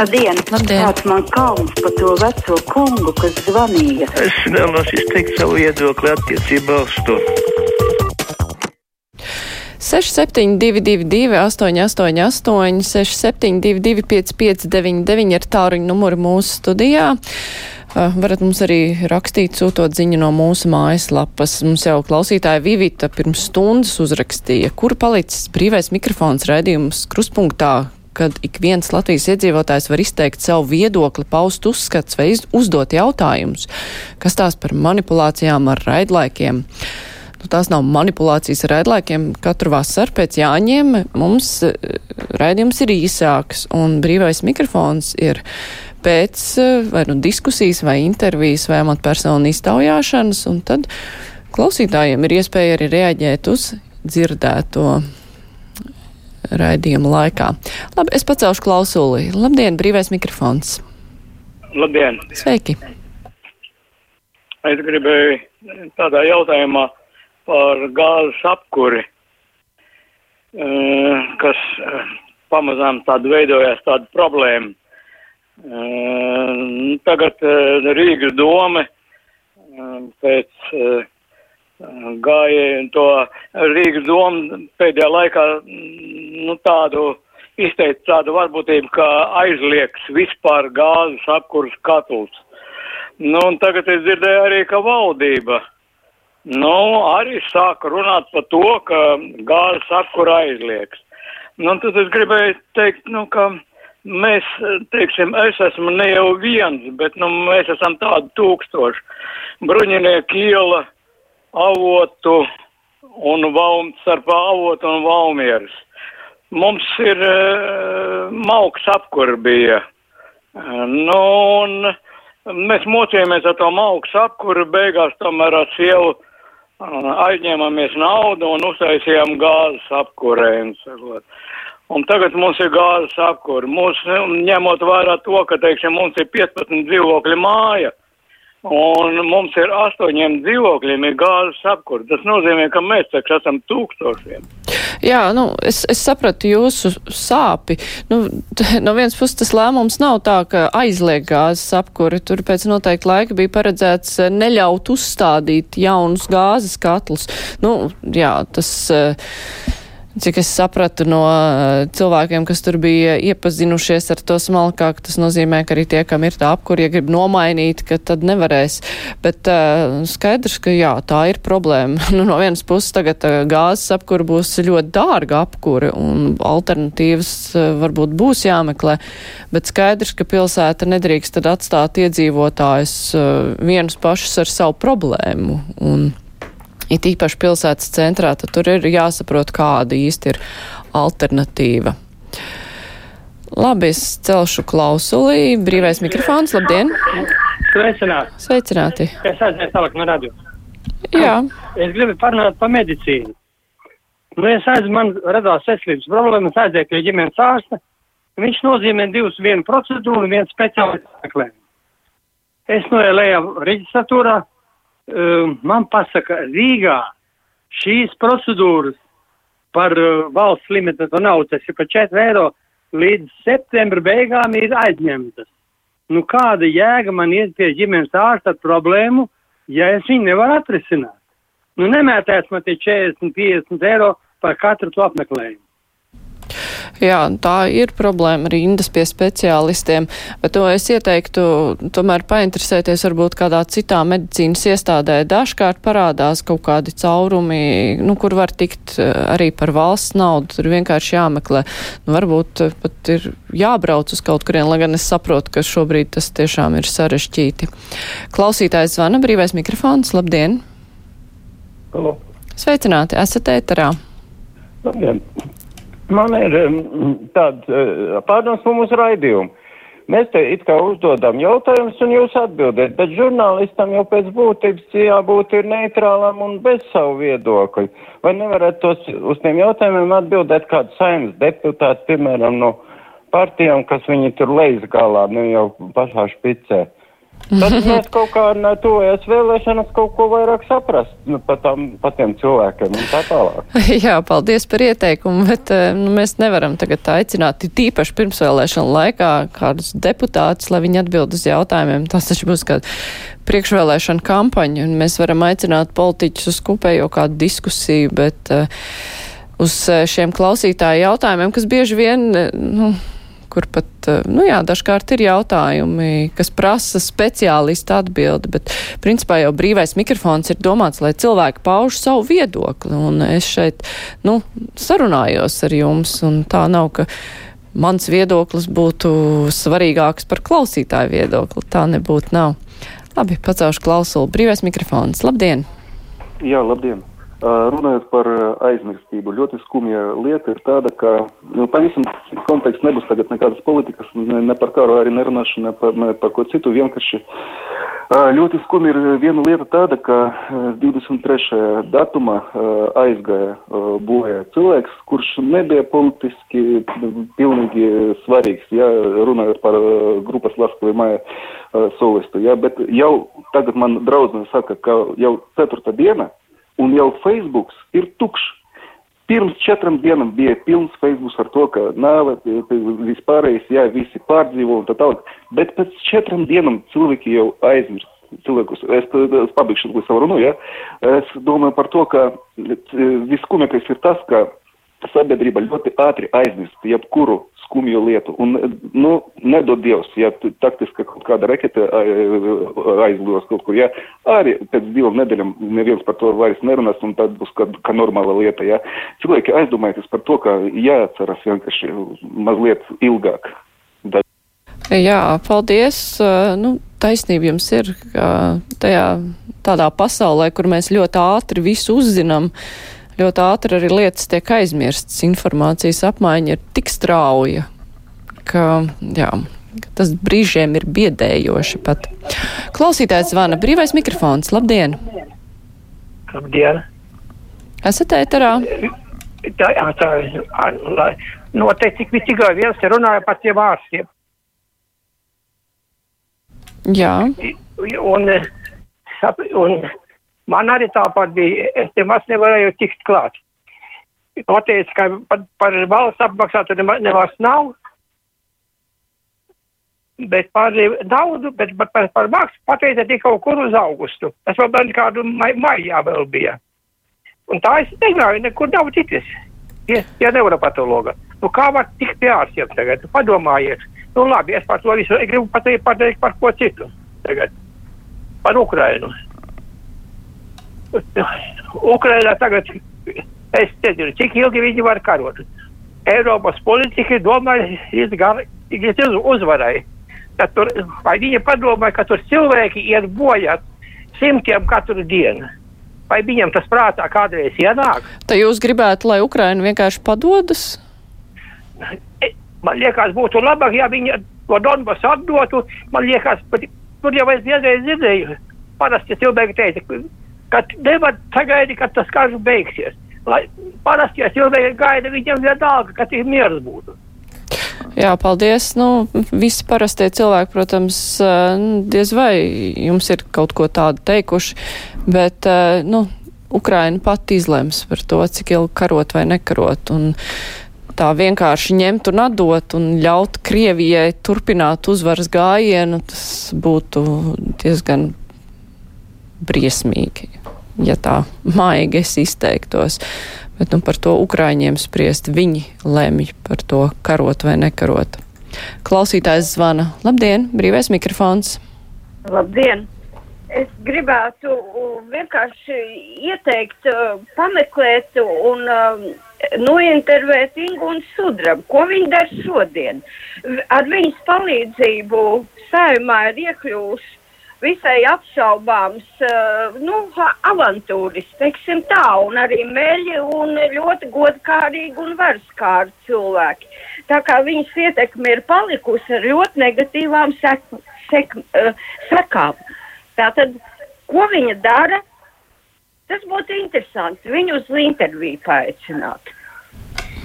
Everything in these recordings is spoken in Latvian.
Labdien! Labdien. Kāds man kauns par to veco kungu, kas zvanīja? Es vēlos izteikt savu viedokli attiecībā uz to. 6722, 888, 672, 559, ir tāruņa numuri mūsu studijā. Uh, varat mums arī rakstīt, sūtot ziņu no mūsu mājaslapas. Mums jau klausītāja Vivita pirms stundas uzrakstīja, kur palicis brīvais mikrofons raidījums kruspunktā, kad ik viens Latvijas iedzīvotājs var izteikt savu viedokli, paust uzskats vai uzdot jautājumus, kas tās par manipulācijām ar raidlaikiem. Nu, tās nav manipulācijas ar raidlaikiem. Katru vasaru pēc jāņem mums eh, raidījums ir īsāks un brīvais mikrofons ir pēc eh, vai nu diskusijas vai intervijas vai amatpersonu iztaujāšanas, un tad klausītājiem ir iespēja arī reaģēt uz dzirdēto raidījuma laikā. Labi, es pacelšu klausuli. Labdien, brīvais mikrofons. Labdien! Sveiki! Es gribēju tādā jautājumā par gāzes apkuri, eh, kas eh, pamazām tāda veidojās tāda problēma. Eh, Tagad Rīgas dome eh, pēc gāja to Rīgas domu pēdējā laikā mm, nu, tādu izteikt tādu varbūtību, ka aizliegs vispār gāzes apkuras katls. Nu, un tagad es dzirdēju arī, ka valdība, nu, arī sāka runāt par to, ka gāzes apkura aizliegs. Nu, tad es gribēju teikt, nu, ka mēs, teiksim, es esmu ne jau viens, bet, nu, mēs esam tādi tūkstoši. Bruņinieki iela, avotu un valm, starp avotu un valmieras. Mums ir uh, mauks apkur bija. Uh, nu, un mēs mocījāmies ar to mauks apkuru, beigās tomēr ar sievu uh, aizņēmāmies naudu un uztaisījām gāzes apkurēm. Un tagad mums ir gāzes apkura. Mūs, ņemot vērā to, ka, teiksim, mums ir 15 dzīvokļu māja, un mums ir astoņiem dzīvokļiem ir gāzes apkura. Tas nozīmē, ka mēs taču esam tūkstošiem. Jā, nu, es, es sapratu jūsu sāpi. Nu, no vienas puses tas lēmums nav tā, ka aizliek gāzes apkuri. Tur pēc noteikta laika bija paredzēts eh, neļaut uzstādīt jaunus gāzes katlus. Nu, jā, tas. Uh, Cik es sapratu no uh, cilvēkiem, kas tur bija iepazinušies ar to smalkāk, tas nozīmē, ka arī tie, kam ir tā apkuri, ja grib nomainīt, ka tad nevarēs. Bet uh, skaidrs, ka jā, tā ir problēma. nu, no vienas puses tagad uh, gāzes apkura būs ļoti dārga apkura un alternatīvas uh, varbūt būs jāmeklē, bet skaidrs, ka pilsēta nedrīkst tad atstāt iedzīvotājus uh, vienus pašus ar savu problēmu. Un, it īpaši pilsētas centrā, tad tur ir jāsaprot, kāda īsti ir alternatīva. Labi, es celšu klausulī. Brīvais mikrofons, labdien! Sveicināti! Sveicināti! Es aizēju tālāk no radio. Jā. Es gribu parunāt par medicīnu. Nu, es aizēju, man radās veselības problēmas, aizēju pie ģimenes ārsta. Viņš nozīmē divus, vienu procedūru un vienu speciālistu meklējumu. Es noielu lejā reģistratūrā, man pasaka, Rīgā šīs procedūras par uh, valsts limitu naudu, tas ir par 4 eiro, līdz septembra beigām ir aizņemtas. Nu, kāda jēga man iet pie ģimenes ārsta ar problēmu, ja es viņu nevaru atrisināt? Nu, nemētēs man tie 40, 50 eiro par katru to apmeklējumu. Jā, tā ir problēma rindas pie speciālistiem, bet to es ieteiktu tomēr painteresēties varbūt kādā citā medicīnas iestādē. Dažkārt parādās kaut kādi caurumi, nu, kur var tikt eh, arī par valsts naudu, tur vienkārši jāmeklē. Nu, varbūt eh, pat ir jābrauc uz kaut kurien, lai gan es saprotu, ka šobrīd tas tiešām ir sarežģīti. Klausītājs zvana brīvais mikrofons, labdien! Halo. Sveicināti, esat ēterā. Labdien! Man ir tāds uh, pārdoms par mūsu raidījumu. Mēs te it kā uzdodam jautājumus un jūs atbildat, bet žurnālistam jau pēc būtības jābūt ir neitrālam un bez savu viedokļu. Vai nevarat tos uz tiem jautājumiem atbildēt kāds saimnes deputāts, piemēram, no partijām, kas viņi tur lejas galā, nu jau pašā špicē. Tad mēs kaut kā no tuvojas vēlēšanas kaut ko vairāk saprast nu, par, par tiem cilvēkiem un tā tālāk. Jā, paldies par ieteikumu, bet eh, nu, mēs nevaram tagad aicināt tīpaši pirmsvēlēšanu laikā kādus deputātus, lai viņi atbild uz jautājumiem. Tas taču būs kāda priekšvēlēšana kampaņa, un mēs varam aicināt politiķus uz kopējo kādu diskusiju, bet uh, uz eh, šiem klausītāju jautājumiem, kas bieži vien, nu, kur pat, eh, nu jā, dažkārt ir jautājumi, kas prasa speciālistu atbildi, bet principā jau brīvais mikrofons ir domāts, lai cilvēki pauž savu viedokli, un es šeit, nu, sarunājos ar jums, un tā nav, ka mans viedoklis būtu svarīgāks par klausītāju viedokli, tā nebūtu nav. Labi, pacelšu klausulu. Brīvais mikrofons. Labdien! Jā, labdien! Runājot par aizmirstību, ļoti skumja lieta ir tāda, ka nu, pavisam konteksts nebūs tagad nekādas politikas, ne, ne par karu arī nerunāšu, ne par, ne par ko citu, vienkārši ļoti skumja ir viena lieta tāda, ka 23. datumā aizgāja bojā cilvēks, kurš nebija politiski pilnīgi svarīgs, ja runājot par grupas Laskavī māja solistu, ja, bet jau tagad man draudzene saka, ka jau ceturta diena, un jau Facebook ir tukšs. Pirms četrām dienām bija pilns Facebook ar to, ka nāve, vispārējais, jā, visi pārdzīvo un tā tālāk. Bet pēc četrām dienām cilvēki jau aizmirst. Cilvēkus, es, es pabeigšu savu runu, ja. Es domāju par to, ka viskumīgākais ir tas, ka sabiedrība ļoti ātri aizmirst jebkuru skumju lietu. Un, nu, nedod Dievs, ja taktiski kaut kāda raketa aizlidos kaut kur, ja, arī pēc divām nedēļām neviens par to vairs nerunās, un tad būs kā, kā normāla lieta, ja. Cilvēki aizdomājas par to, ka jāatceras vienkārši mazliet ilgāk. Da Jā, paldies. Nu, taisnība jums ir, ka tajā tādā pasaulē, kur mēs ļoti ātri visu uzzinām, uh, ļoti ātri arī lietas tiek aizmirstas. Informācijas apmaiņa ir tik strauja, ka, jā, tas brīžiem ir biedējoši pat. Klausītājs zvana brīvais mikrofons. Labdien! Labdien! Esat ēterā? Tā, tā, lai, noteikti tik tikai viens runāja par tiem ārstiem. Jā. Un, un Man arī tāpat bija, es nemaz nevarēju tikt klāt. Pateica, ka par, par valsts apmaksātu nemaz nav, bet par naudu, bet par, par, par maksu pateica tikai kaut kur uz augustu. Tas vēl bija kādu mai, maijā vēl bija. Un tā es negāju, nekur nav ticis. Ja, ja nevaru patologa. Nu kā var tikt pie ārstiem tagad? Padomājiet. Nu labi, es par to visu gribu pateikt, pateikt par ko citu tagad. Par Ukrainu. Ukrainā tagad, es nezinu, cik ilgi viņi var karot. Eiropas politiķi domāja, iet uzvarai. Tad tur, vai viņi padomāja, ka tur cilvēki iet bojā simtiem katru dienu? Vai viņam tas prātā kādreiz ienāk? Tā jūs gribētu, lai Ukraina vienkārši padodas? E, man liekas, būtu labāk, ja viņi to Donbasu atdotu. Man liekas, tur jau es vienreiz dzirdēju. Parasti cilvēki teica, ka nevar sagaidīt, kad tas karš beigsies. Lai parasti, cilvēki gaida, viņam vienalga, ka ir miers būtu. Jā, paldies. Nu, visi parastie cilvēki, protams, diez vai jums ir kaut ko tādu teikuši, bet, nu, Ukraina pati izlems par to, cik ilgi karot vai nekarot. Un tā vienkārši ņemt un atdot un ļaut Krievijai turpināt uzvaras gājienu, tas būtu diezgan briesmīgi, ja tā maigi es izteiktos. Bet nu, par to Ukraiņiem spriest viņi lemj par to karot vai nekarot. Klausītājs zvana. Labdien, brīvais mikrofons. Labdien! Es gribētu vienkārši ieteikt, uh, pameklēt un uh, nointervēt Ingu un Sudrabu. Ko viņi dara šodien? Ar viņas palīdzību saimā ir iekļūst visai apšaubāms, uh, nu, avantūris, teiksim tā, un arī meļi un ļoti godkārīgi un varskāri cilvēki. Tā kā viņas ietekme ir palikusi ar ļoti negatīvām sek, sek, uh, sekām. Tātad, ko viņa dara? Tas būtu interesanti viņu uz interviju paaicināt.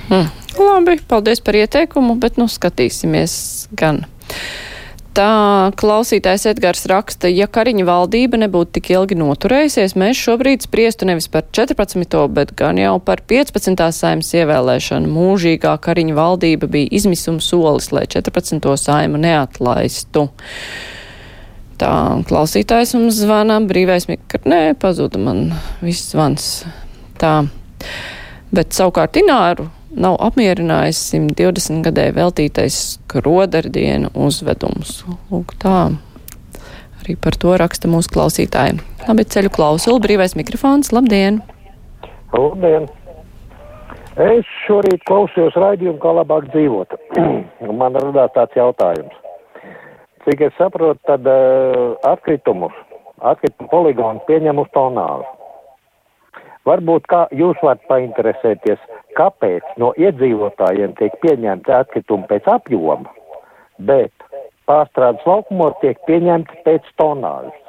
Hmm. Labi, paldies par ieteikumu, bet nu skatīsimies gan. Tā klausītājs Edgars raksta, ja Kariņa valdība nebūtu tik ilgi noturējusies, mēs šobrīd spriestu nevis par 14. bet gan jau par 15. saimas ievēlēšanu. Mūžīgā Kariņa valdība bija izmisuma solis, lai 14. saimu neatlaistu. Tā klausītājs mums zvana, brīvais mikro, nē, pazuda man viss zvans. Tā. Bet savukārt Ināru nav apmierinājis 120 gadē veltītais krodardienu uzvedums. Lūk, tā. Arī par to raksta mūsu klausītāji. Labi, ceļu klausuli, brīvais mikrofons, labdien! Labdien! Es šorīt klausījos raidījumu, kā labāk dzīvot. Man radās tāds jautājums. Cik es saprotu, tad uh, atkritumus, atkritumu poligonu pieņem uz tonāžu. Varbūt kā jūs varat painteresēties, kāpēc no iedzīvotājiem tiek pieņemti atkritumi pēc apjoma, bet pārstrādes laukumos tiek pieņemti pēc tonāžas.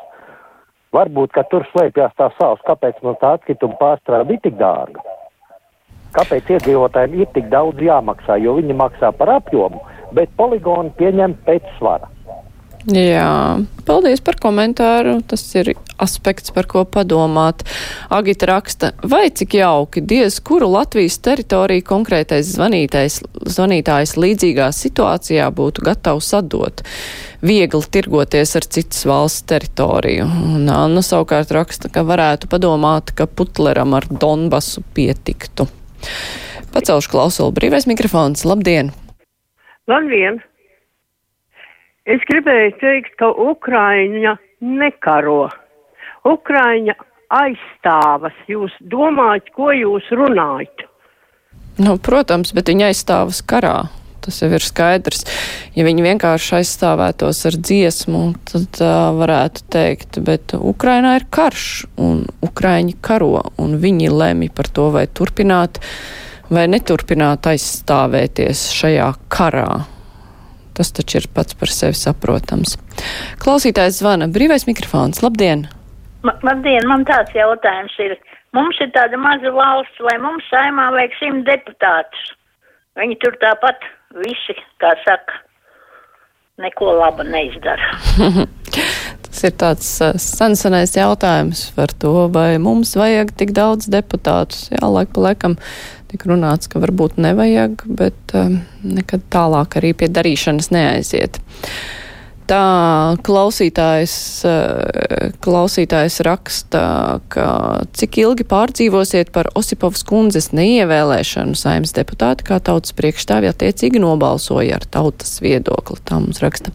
Varbūt, ka tur slēpjas tā savs, kāpēc mums tā atkrituma pārstrāde ir tik dārga. Kāpēc iedzīvotājiem ir tik daudz jāmaksā, jo viņi maksā par apjomu, bet poligoni pieņem pēc svara. Jā, paldies par komentāru. Tas ir aspekts, par ko padomāt. Agita raksta, vai cik jauki, diez kuru Latvijas teritoriju konkrētais zvanītais, zvanītājs līdzīgā situācijā būtu gatavs atdot. Viegli tirgoties ar citas valsts teritoriju. Un Anna savukārt raksta, ka varētu padomāt, ka Putleram ar Donbasu pietiktu. Pacelšu klausulu brīvais mikrofons. Labdien! Labdien! Es gribēju teikt, ka Ukraiņa nekaro. Ukraiņa aizstāvas. Jūs domājat, ko jūs runājat? Nu, protams, bet viņa aizstāvas karā. Tas jau ir skaidrs. Ja viņi vienkārši aizstāvētos ar dziesmu, tad uh, varētu teikt, bet Ukrainā ir karš, un Ukraiņi karo, un viņi lemj par to, vai turpināt vai neturpināt aizstāvēties šajā karā. Tas taču ir pats par sevi saprotams. Klausītājs zvana brīvais mikrofons. Labdien! Ma, labdien, man tāds jautājums ir. Mums ir tāda maza valsts, vai mums saimā vajag simt deputātus? Viņi tur tāpat visi, kā saka, neko laba neizdara. Tas ir tāds uh, sensenais jautājums par to, vai mums vajag tik daudz deputātus. Jā, laik pa laikam Tik runāts, ka varbūt nevajag, bet um, nekad tālāk arī pie darīšanas neaiziet. Tā klausītājs, uh, klausītājs raksta, ka cik ilgi pārdzīvosiet par Osipovas kundzes neievēlēšanu saimnes deputāti, kā tautas priekšstāvi attiecīgi nobalsoja ar tautas viedokli. Tā mums raksta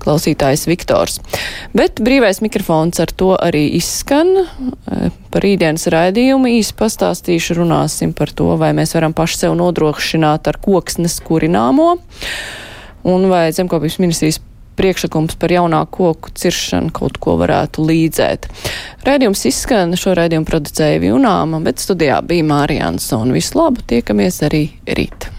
klausītājs Viktors. Bet brīvais mikrofons ar to arī izskan. Uh, par rītdienas raidījumu īsi pastāstīšu, runāsim par to, vai mēs varam paši sev nodrošināt ar koksnes kurināmo, un vai zemkopības ministrijas priekšlikums par jaunāku koku ciršanu kaut ko varētu līdzēt. Raidījums izskan, šo raidījumu producēja Vijunāma, bet studijā bija Mārijāns un visu labu, tiekamies arī rīt.